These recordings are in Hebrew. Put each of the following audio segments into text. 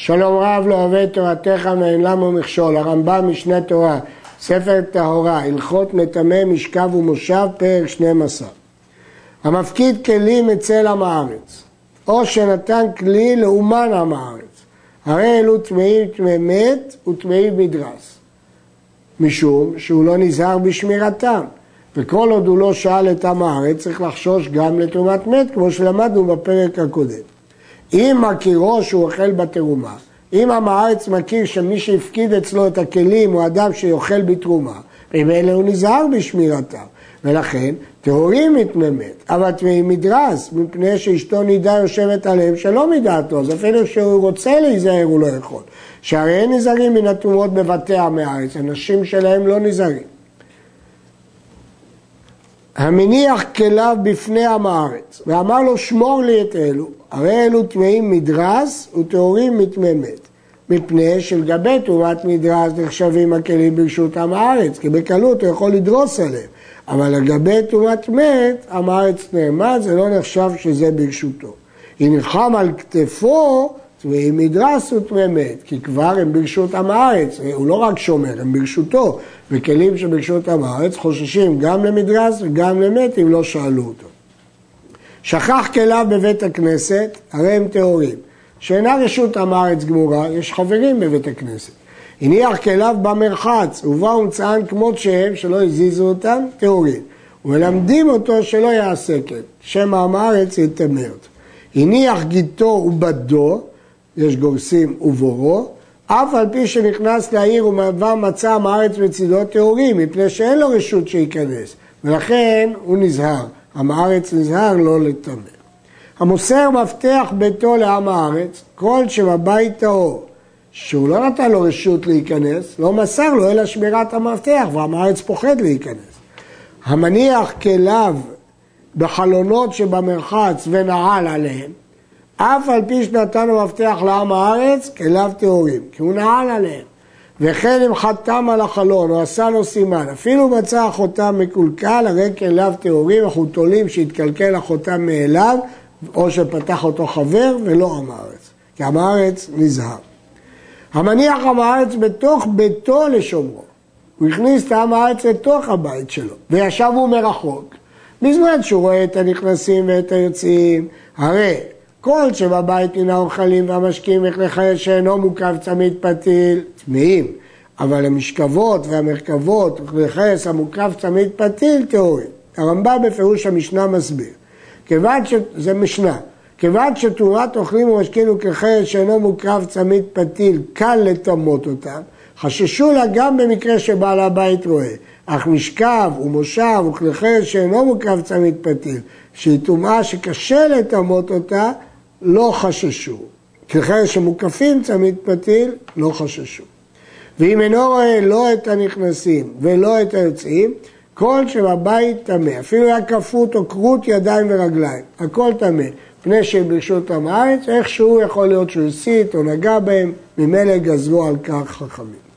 שלום רב לא אוהב תורתך ואין למה מכשול, הרמב"ם משנה תורה, ספר טהורה, הלכות מטמא משכב ומושב, פרק 12. המפקיד כלים אצל עם הארץ, או שנתן כלי לאומן עם הארץ, הרי אלו טמאים טמא מת וטמאים מדרס, משום שהוא לא נזהר בשמירתם, וכל עוד הוא לא שאל את עם הארץ, צריך לחשוש גם לתרומת מת, כמו שלמדנו בפרק הקודם. אם מכירו שהוא אוכל בתרומה, אם עם הארץ מכיר שמי שהפקיד אצלו את הכלים הוא אדם שאוכל בתרומה, ממילא הוא נזהר בשמירתם. ולכן טהורים מתממת, אבל טמאים מדרס, מפני שאשתו נידה יושבת עליהם שלא מדעתו, אז אפילו שהוא רוצה להיזהר הוא לא יכול. שהרי אין נזהרים מן התרומות בבתי עמי הארץ, הנשים שלהם לא נזהרים. המניח כליו בפני עם הארץ, ואמר לו שמור לי את אלו, הרי אלו טמאים מדרס וטהורים מתממת. מפני שלגבי תרומת מדרס נחשבים הכלים ברשות עם הארץ, כי בקלות הוא יכול לדרוס עליהם. אבל לגבי תרומת מת, עם הארץ נעמד, זה לא נחשב שזה ברשותו. אם נלחם על כתפו, טמאים מדרס וטמא מת, כי כבר הם ברשות עם הארץ, הוא לא רק שומר, הם ברשותו, וכלים שברשות עם הארץ חוששים גם למדרס וגם למת אם לא שאלו אותו. שכח כליו בבית הכנסת, הרי הם טהורים. שאינה רשות עם הארץ גמורה, יש חברים בבית הכנסת. הניח כליו במרחץ, ובא ומצאן כמות שהם, שלא הזיזו אותם, טהורים. ומלמדים אותו שלא יעשה כן, שם עם הארץ יטמא אותו. הניח גיתו ובדו, יש גורסים ובורו, אף על פי שנכנס לעיר ומעבר מצא עם הארץ בצדו טהורים, מפני שאין לו רשות שייכנס, ולכן הוא נזהר. עם הארץ נזהר לא לטמא. המוסר מפתח ביתו לעם הארץ, כל שבבית טהור, שהוא לא נתן לו רשות להיכנס, לא מסר לו אלא שמירת המפתח, ועם הארץ פוחד להיכנס. המניח כליו בחלונות שבמרחץ ונעל עליהם, אף על פי שנתן המפתח לעם הארץ, כליו טהורים, כי הוא נעל עליהם. וכן אם חתם על החלון או עשה לו סימן, אפילו מצא החותם מקולקל, הרי כליו טהורים, אנחנו תולים שהתקלקל החותם מאליו, או שפתח אותו חבר ולא עם הארץ, כי עם הארץ נזהר. המניח עם הארץ בתוך ביתו לשומרו, הוא הכניס את עם הארץ לתוך הבית שלו, וישב הוא מרחוק. בזמן שהוא רואה את הנכנסים ואת היוצאים, הרי כל שבבית מן האוכלים והמשקים וכלי שאינו מוקף צמיד פתיל, טמאים, אבל המשכבות והמרכבות וכלי המוקף צמיד פתיל טהורים. הרמב"ם בפירוש המשנה מסביר. כיוון ש... זה משנה. כיוון שתאורת אוכלים ומשקים וכחייל שאינו מוקרב צמיד פתיל קל לטמות אותם, חששו לה גם במקרה שבעל הבית רואה. אך משכב ומושב וכלי חייל שאינו מוקרב צמיד פתיל, שהיא טומאה שקשה לטמות אותה, לא חששו. חייל שמוקפים צמיד פתיל, לא חששו. ואם אינו רואה לא את הנכנסים ולא את היוצאים, כל שבבית טמא, אפילו היה כפות או כרות ידיים ורגליים, הכל טמא, פני שהם ברשות עם הארץ, איכשהו יכול להיות שהוא הסית או נגע בהם, ממילא גזרו על כך חכמים.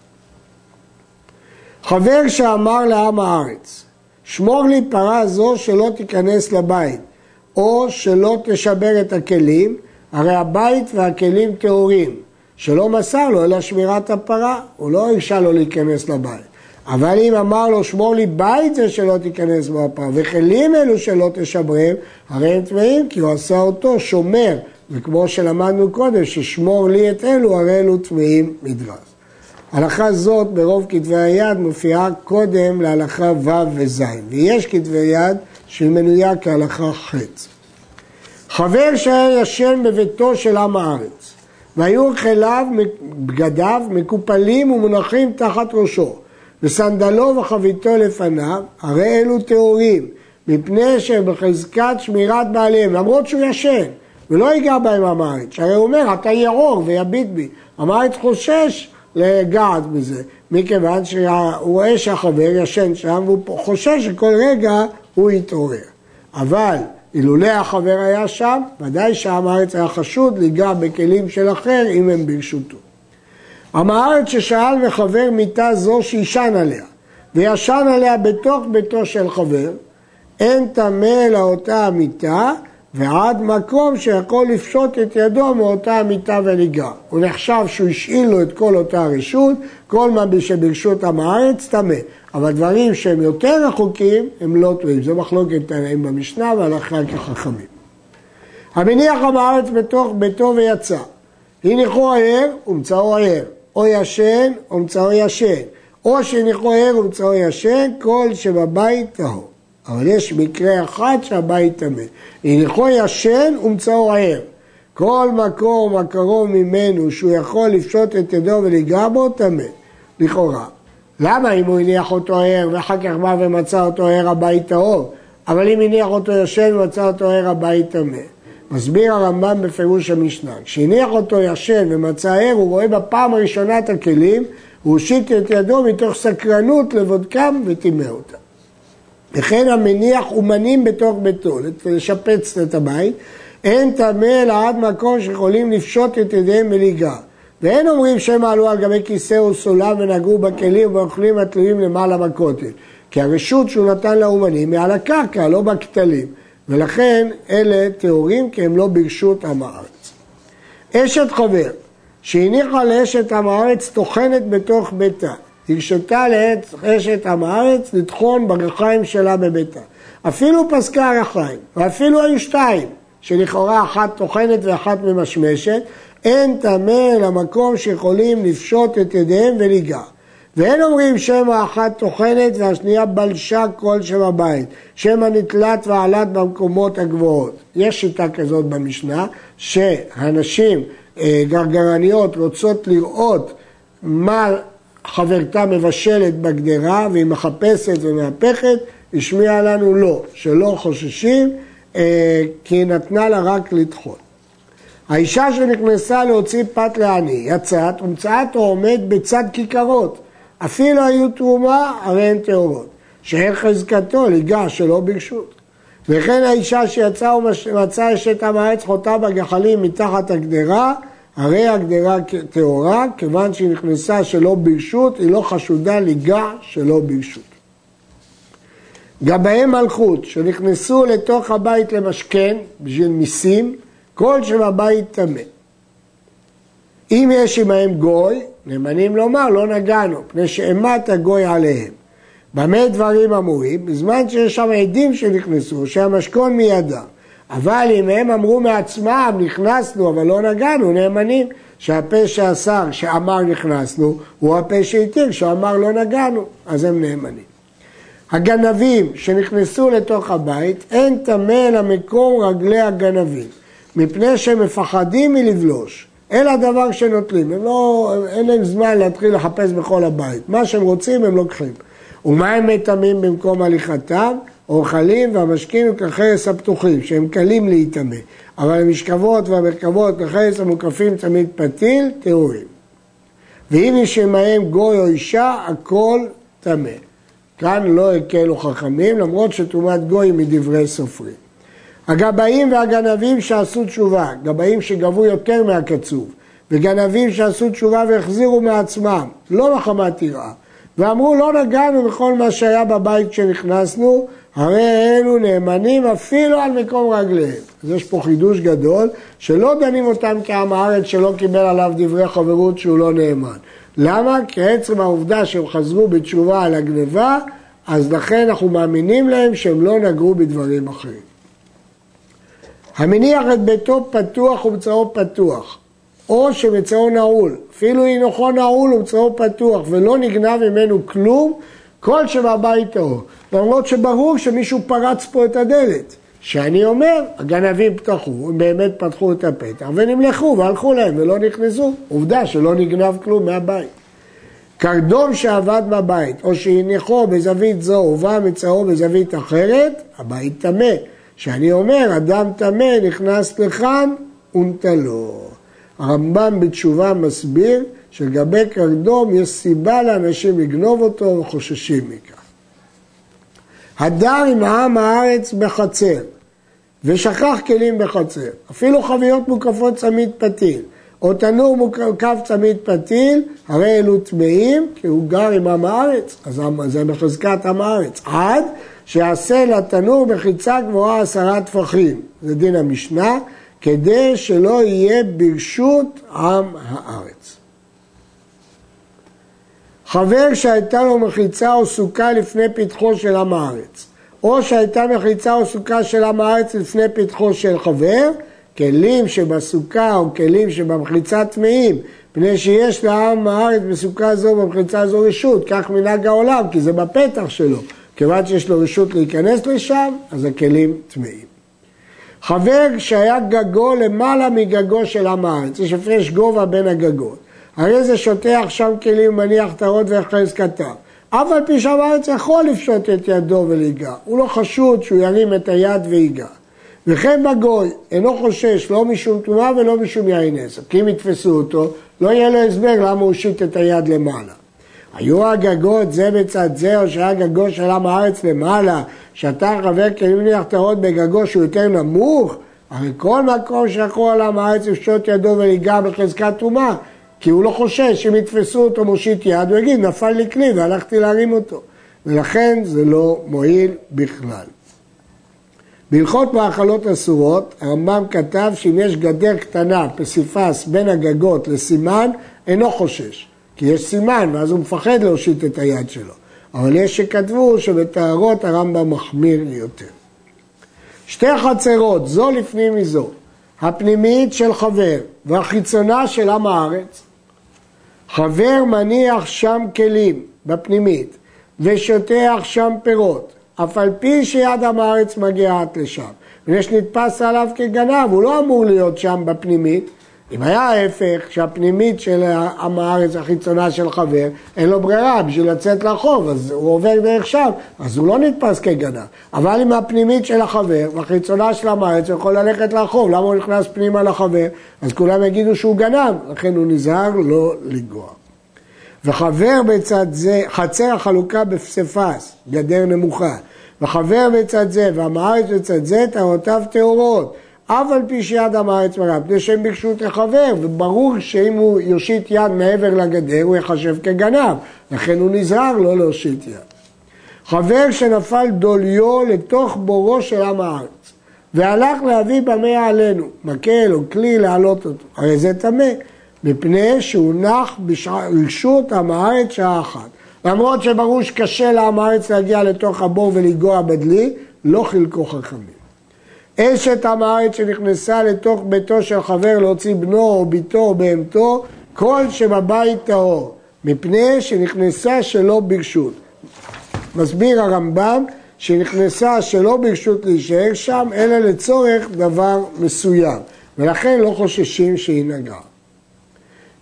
חבר שאמר לעם הארץ, שמור לי פרה זו שלא תיכנס לבית, או שלא תשבר את הכלים, הרי הבית והכלים טהורים, שלא מסר לו אלא שמירת הפרה, הוא לא הרשה לו להיכנס לבית. אבל אם אמר לו שמור לי בית זה שלא תיכנס בו הפרה, וכלים אלו שלא תשברם, הרי הם טמאים כי הוא עשה אותו שומר, וכמו שלמדנו קודם, ששמור לי את אלו, הרי אלו טמאים מדרס. הלכה זאת ברוב כתבי היד מופיעה קודם להלכה ו' וז', ויש כתבי יד שהיא מנויה כהלכה ח'. חבר שהיה ישן בביתו של עם הארץ, והיו כליו בגדיו מקופלים ומונחים תחת ראשו. וסנדלו וחביתו לפניו, הרי אלו טהורים, מפני שהם בחזקת שמירת בעליהם, למרות שהוא ישן, ולא ייגע בהם המעץ, הרי הוא אומר, אתה ירור ויביט בי. המעץ חושש לגעת בזה, מכיוון שהוא רואה שהחבר ישן שם, והוא חושש שכל רגע הוא יתעורר. אבל אילולא החבר היה שם, ודאי שהמעץ היה חשוד ליגע בכלים של אחר אם הם ברשותו. המארץ ששאל וחבר מיטה זו שישן עליה, וישן עליה בתוך ביתו של חבר, אין טמא אלא אותה המיטה, ועד מקום שיכול לפשוט את ידו מאותה המיטה וניגר. הוא נחשב שהוא השאיל לו את כל אותה רשות, כל מה שברשות עם הארץ טמא. אבל דברים שהם יותר רחוקים הם לא טועים. זו מחלוקת תנאים במשנה והלכה כחכמים. המניח עם הארץ בתוך ביתו ויצא. הניחו ער ומצאו ער, או ישן ומצאו ישן, או שהניחו ער ומצאו ישן, כל שבבית טהור. אבל יש מקרה אחד שהבית טמא. הניחו ישן ומצאו ער. כל מקום הקרוב ממנו שהוא יכול לפשוט את ידו ולגע בו, טמא, לכאורה. למה אם הוא הניח אותו ער ואחר כך בא ומצא אותו ער הבית טהור? אבל אם הניח אותו ישן ומצא אותו ער הבית טמא. מסביר הרמב"ם בפירוש המשנה, כשהניח אותו ישן ומצא ער, הוא רואה בפעם הראשונה את הכלים, הוא הושיט את ידו מתוך סקרנות לבודקם וטימא אותם. וכן המניח אומנים בתוך ביתו, לשפץ את הבית, אין טמא אלא עד מקום שיכולים לפשוט את ידיהם מליגה. ואין אומרים שהם עלו על גבי כיסא או סולם ונגעו בכלים ובאוכלים התלויים למעלה בכותל. כי הרשות שהוא נתן לאומנים היא על הקרקע, לא בכתלים. ולכן אלה טהורים כי הם לא ברשות עם הארץ. אשת חבר שהניחה לאשת עם הארץ טוחנת בתוך ביתה, הרשתה לאשת עם הארץ לטחון ברכיים שלה בביתה. אפילו פסקה הרחיים, ואפילו היו שתיים, שלכאורה אחת טוחנת ואחת ממשמשת, אין טמא למקום שיכולים לפשוט את ידיהם וליגע. ואין אומרים שמא אחת טוחנת והשנייה בלשה כל שם הבית, שמא נתלת ועלת במקומות הגבוהות. יש שיטה כזאת במשנה, שהנשים אה, גרגרניות רוצות לראות מה חברתה מבשלת בגדרה והיא מחפשת ומהפכת, השמיע לנו לא, שלא חוששים אה, כי נתנה לה רק לטחון. האישה שנכנסה להוציא פת לעני, יצאת ומצאת או עומד בצד כיכרות. אפילו היו תרומה, הרי הן טהורות. שאין חזקתו ליגש שלא ברשות. וכן האישה שיצאה ומצאה אשת עם הארץ חוטאה בגחלים מתחת הגדרה, הרי הגדרה טהורה, כיוון שהיא נכנסה שלא ברשות, היא לא חשודה ליגע שלא ברשות. גבאי מלכות שנכנסו לתוך הבית למשכן בשביל מיסים, כל שם הבית טמא. אם יש עמהם גוי, נאמנים לומר לא נגענו, פני שאימת הגוי עליהם. במה דברים אמורים? בזמן שיש שם עדים שנכנסו, שהמשכון מידם. אבל אם הם אמרו מעצמם, נכנסנו אבל לא נגענו, נאמנים שהפה שאסר, שאמר נכנסנו, הוא הפה שהתיר, שאמר לא נגענו, אז הם נאמנים. הגנבים שנכנסו לתוך הבית, אין טמא אלא מקום רגלי הגנבים, מפני שהם מפחדים מלבלוש. אלא דבר שנוטלים, הם לא, אין להם זמן להתחיל לחפש בכל הבית. מה שהם רוצים הם לוקחים. ומה הם מטמאים במקום הליכתם? אוכלים והמשקים וכחרס הפתוחים, שהם קלים להיטמא. אבל המשכבות והמרכבות כחרס המוקפים תמיד פתיל, טהורים. ואם יש עמהם גוי או אישה, הכל טמא. כאן לא הקלו חכמים, למרות שטומאת גוי היא מדברי סופרים. הגבאים והגנבים שעשו תשובה, גבאים שגבו יותר מהקצוב, וגנבים שעשו תשובה והחזירו מעצמם, לא מחמת יראה, ואמרו לא נגענו בכל מה שהיה בבית כשנכנסנו, הרי אלו נאמנים אפילו על מקום רגליהם. אז יש פה חידוש גדול, שלא דנים אותם כעם הארץ שלא קיבל עליו דברי חברות שהוא לא נאמן. למה? כי עצם העובדה שהם חזרו בתשובה על הגניבה, אז לכן אנחנו מאמינים להם שהם לא נגעו בדברים אחרים. המניח את ביתו פתוח ומצאו פתוח, או שמצאו נעול, אפילו הינוחו נעול ומצאו פתוח ולא נגנב ממנו כלום, כל שבבית טהור. למרות שברור שמישהו פרץ פה את הדלת. שאני אומר, הגנבים פתחו, הם באמת פתחו את הפתח ונמלכו והלכו להם ולא נכנסו. עובדה שלא נגנב כלום מהבית. קרדום שעבד בבית, או שהניחו בזווית זו ובא מצאו בזווית אחרת, הבית טמא. שאני אומר, אדם טמא נכנס לכאן ונטלו. הרמב"ם בתשובה מסביר שלגבי קרדום יש סיבה לאנשים לגנוב אותו וחוששים מכך. הדר עם העם הארץ בחצר ושכח כלים בחצר, אפילו חביות מוקפות צמיד פתיל או תנור מוקף צמיד פתיל, הרי אלו טמאים כי הוא גר עם עם הארץ, אז זה בחזקת עם הארץ, עד שיעשה לתנור מחיצה גבוהה עשרה טפחים, זה דין המשנה, כדי שלא יהיה ברשות עם הארץ. חבר שהייתה לו מחיצה או סוכה לפני פתחו של עם הארץ, או שהייתה מחיצה או סוכה של עם הארץ לפני פתחו של חבר, כלים שבסוכה או כלים שבמחיצה טמאים, פני שיש לעם הארץ בסוכה זו ובמחיצה זו רשות, כך מנהג העולם, כי זה בפתח שלו. כיוון שיש לו רשות להיכנס לשם, אז הכלים טמאים. חבר שהיה גגו למעלה מגגו של עם הארץ, יש הפרש גובה בין הגגות. הרי זה שוטח שם כלים, מניח טהרות ויחס כתב. אף על פי שהארץ יכול לפשוט את ידו ולהיגע. הוא לא חשוד שהוא ירים את היד ויגע. וכן בגוי, אינו חושש לא משום טומאה ולא משום יין עשר. כי אם יתפסו אותו, לא יהיה לו הסבר למה הוא הושיט את היד למעלה. היו הגגות זה בצד זה, או שהיה גגו של עם הארץ למעלה, שאתה חבר כלים מניח טהרות בגגו שהוא יותר נמוך, הרי כל מקום שיכול עם הארץ לפשוט ידו וליגע בחזקת טומאה, כי הוא לא חושש שאם יתפסו אותו מושיט יד, הוא יגיד, נפל לי כלי והלכתי להרים אותו. ולכן זה לא מועיל בכלל. בהלכות מאכלות אסורות, הרמב"ם כתב שאם יש גדר קטנה, פסיפס, בין הגגות לסימן, אינו חושש. כי יש סימן, ואז הוא מפחד להושיט את היד שלו. אבל יש שכתבו שבטהרות הרמב"ם מחמיר יותר. שתי חצרות, זו לפנים מזו, הפנימית של חבר והחיצונה של עם הארץ, חבר מניח שם כלים בפנימית ושוטח שם פירות, אף על פי שיד עם הארץ מגיעה עד לשם. ויש נתפס עליו כגנב, הוא לא אמור להיות שם בפנימית, אם היה ההפך, שהפנימית של עם הארץ החיצונה של חבר, אין לו ברירה בשביל לצאת לחוב, אז הוא עובר דרך שם, אז הוא לא נתפס כגנב. אבל אם הפנימית של החבר והחיצונה של עם הארץ, הוא יכול ללכת לחוב, למה הוא נכנס פנימה לחבר? אז כולם יגידו שהוא גנב, לכן הוא נזהר לא לגוע. וחבר בצד זה, חצר החלוקה בפסיפס, גדר נמוכה, וחבר בצד זה ועם הארץ בצד זה, טהרותיו טהורות. אף על פי שיד הארץ מראה, מפני שהם ביקשו את החבר, וברור שאם הוא יושיט יד מעבר לגדר הוא יחשב כגנב, לכן הוא נזהר לא להושיט יד. חבר שנפל דוליו לתוך בורו של עם הארץ, והלך להביא במה עלינו, מקל או כלי להעלות אותו, הרי זה טמא, מפני שהוא נח ברשות עם הארץ שעה אחת. למרות שברור שקשה לעם הארץ להגיע לתוך הבור ולגוע בדלי, לא חילקו חכמים. אשת עם הארץ שנכנסה לתוך ביתו של חבר להוציא בנו או ביתו או בהמתו, כל שבבית טהור, מפני שנכנסה שלא ברשות. מסביר הרמב"ם שנכנסה שלא ברשות להישאר שם, אלא לצורך דבר מסוים, ולכן לא חוששים שהיא נגעה.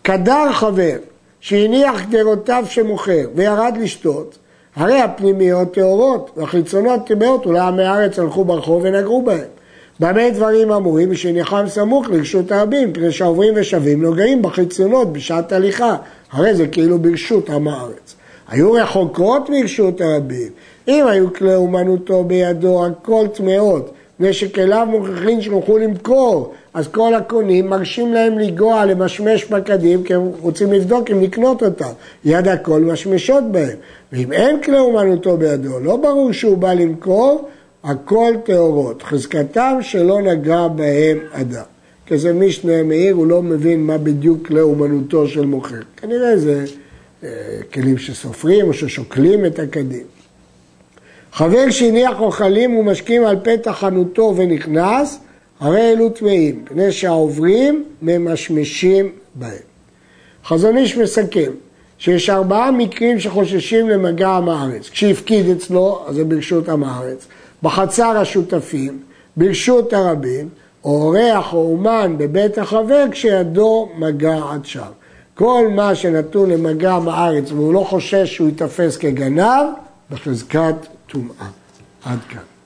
קדר חבר שהניח גדרותיו שמוכר וירד לשתות, הרי הפנימיות טהורות והחיצונות טמאות, אולי עמי הארץ הלכו ברחוב ונגעו בהם. במה דברים אמורים? ושניחם סמוך לרשות הרבים, מפני שהעוברים ושבים נוגעים בחיצונות בשעת הליכה, הרי זה כאילו ברשות עם הארץ. היו רחוקות מרשות הרבים, אם היו כלי אומנותו בידו, הכל טמאות, מפני שכליו מוכרחים שיוכלו למכור, אז כל הקונים מרשים להם לגוע, למשמש בקדים, כי הם רוצים לבדוק אם לקנות אותם. יד הכל משמשות בהם. ואם אין כלי אומנותו בידו, לא ברור שהוא בא למכור, הכל טהורות, חזקתם שלא נגע בהם אדם. כזה משנה מאיר, הוא לא מבין מה בדיוק לאומנותו של מוכר. כנראה זה אה, כלים שסופרים או ששוקלים את הקדים. חבר שהניח אוכלים ומשקים על פתח חנותו ונכנס, הרי אלו טמאים, פני שהעוברים ממשמשים בהם. חזון איש מסכם שיש ארבעה מקרים שחוששים למגע עם הארץ. כשהפקיד אצלו, אז זה ברשות עם הארץ. בחצר השותפים, ברשות הרבים, או אורח או אומן בבית החבר כשידו מגע עד שם. כל מה שנתון למגע בארץ והוא לא חושש שהוא ייתפס כגנב, בחזקת טומאה. עד כאן.